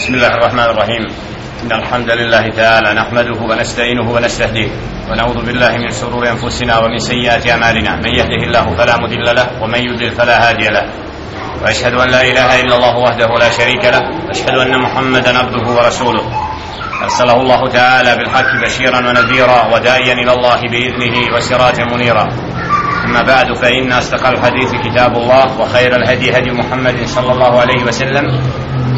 بسم الله الرحمن الرحيم. إن الحمد لله تعالى نحمده ونستعينه ونستهديه ونعوذ بالله من شرور أنفسنا ومن سيئات أعمالنا. من يهده الله فلا مضل له ومن يضلل فلا هادي له. وأشهد أن لا إله إلا الله وحده لا شريك له. وأشهد أن محمدا عبده ورسوله. أرسله الله تعالى بالحق بشيرا ونذيرا وداعيا إلى الله بإذنه وسراجا منيرا. أما بعد فإن أصدق الحديث كتاب الله وخير الهدي هدي محمد صلى الله عليه وسلم.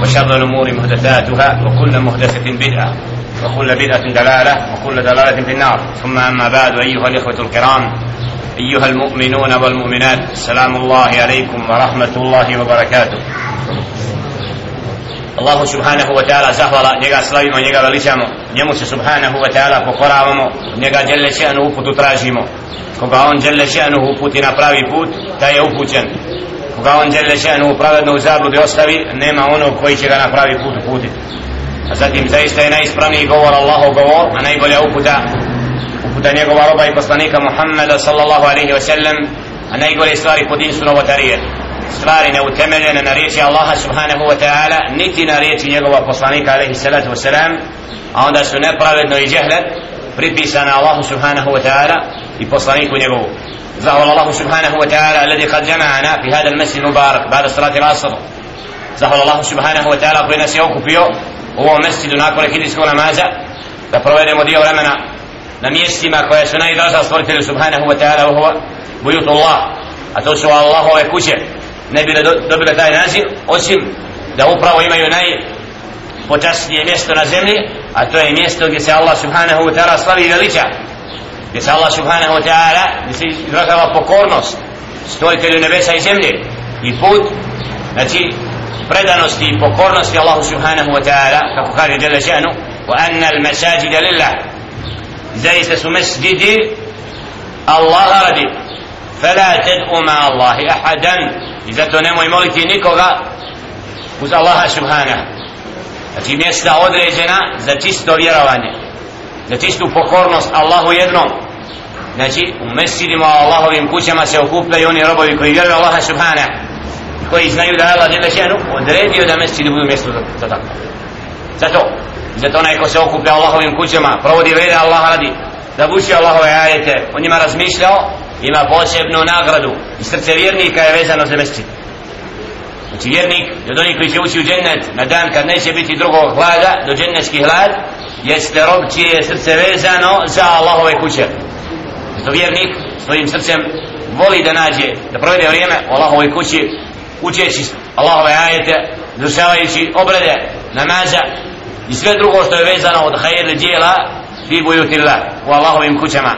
وشر الأمور محدثاتها وكل محدثة بدعة وكل بدعة دلالة وكل دلالة في النار ثم أما بعد أيها الإخوة الكرام أيها المؤمنون والمؤمنات سلام الله عليكم ورحمة الله وبركاته الله سبحانه وتعالى زهر njemu se subhanahu wa ta'ala pokoravamo, njega djelle še'nu uputu tražimo. Koga on djelle še'nu uputi na pravi put, je upućen. Koga on djelle še'nu pravedno u zabludi ostavi, nema onog koji će ga na pravi put uputiti. A zatim zaista je najispravniji govor Allahov govor, a najbolja uputa uputa njegova roba i poslanika Muhammeda sallallahu alaihi wa sallam, a najgore stvari po din su novotarije stvari neutemeljene na riječi Allaha subhanahu wa ta'ala niti na riječi njegova poslanika alaihi salatu wa salam a onda su nepravedno i džehlet pripisana Allahu subhanahu wa ta'ala i poslaniku njegovu. Zahvala Allahu subhanahu wa ta'ala alladhi kad jama'ana fi hada al-masjid mubarak ba'da salati al-asr. Zahvala Allahu subhanahu wa ta'ala koji nas je okupio u ovom masjidu nakon ekidijskog namaza da provedemo dio vremena na mjestima koje su najdraža stvoritelju subhanahu wa ta'ala u bujutullah. A to su Allahove kuće. Ne bi dobile taj naziv osim da upravo imaju najpočasnije mjesto na zemlji a to je mjesto gdje se Allah subhanahu wa ta'ala slavi veliča gdje se Allah subhanahu wa ta'ala gdje se izrokava pokornost stvoritelju nebesa i zemlje. I put znači predanosti i pokornosti Allahu subhanahu wa ta'ala kako kaže djela ženu wa anna al masajida lillah. Zaista su mesjidi Allah radi. Fela tedu ma Allahi ahadan. I zato nemoj moliti nikoga uz Allaha subhanahu znači mjesta određena za čisto vjerovanje za čistu pokornost Allahu jednom. Znači u mesidima Allahovim kućama se okupljaju oni robovi koji vjeruju Allaha subhanahu koji znaju da je Allah djelašenu odredio da mesidi budu mjesto za tako. Zato zato onaj ko se okuplja Allahovim kućama provodi vrede Allaha radi da buši Allahove ajete o njima razmišljao ima posebnu nagradu. I srce vjernika je vezano za mesčit znači vjernik od onih koji će ući u džennet na dan kad neće biti drugog hlada do džennetski hlad jeste rob čije je srce vezano za Allahove kuće. Zato vjernik svojim srcem voli da nađe da provede vrijeme u Allahove kući učeći Allahove ajete završavajući obrede namaza i sve drugo što je vezano od hajerne dijela fi bujutillah u Allahovim kućama.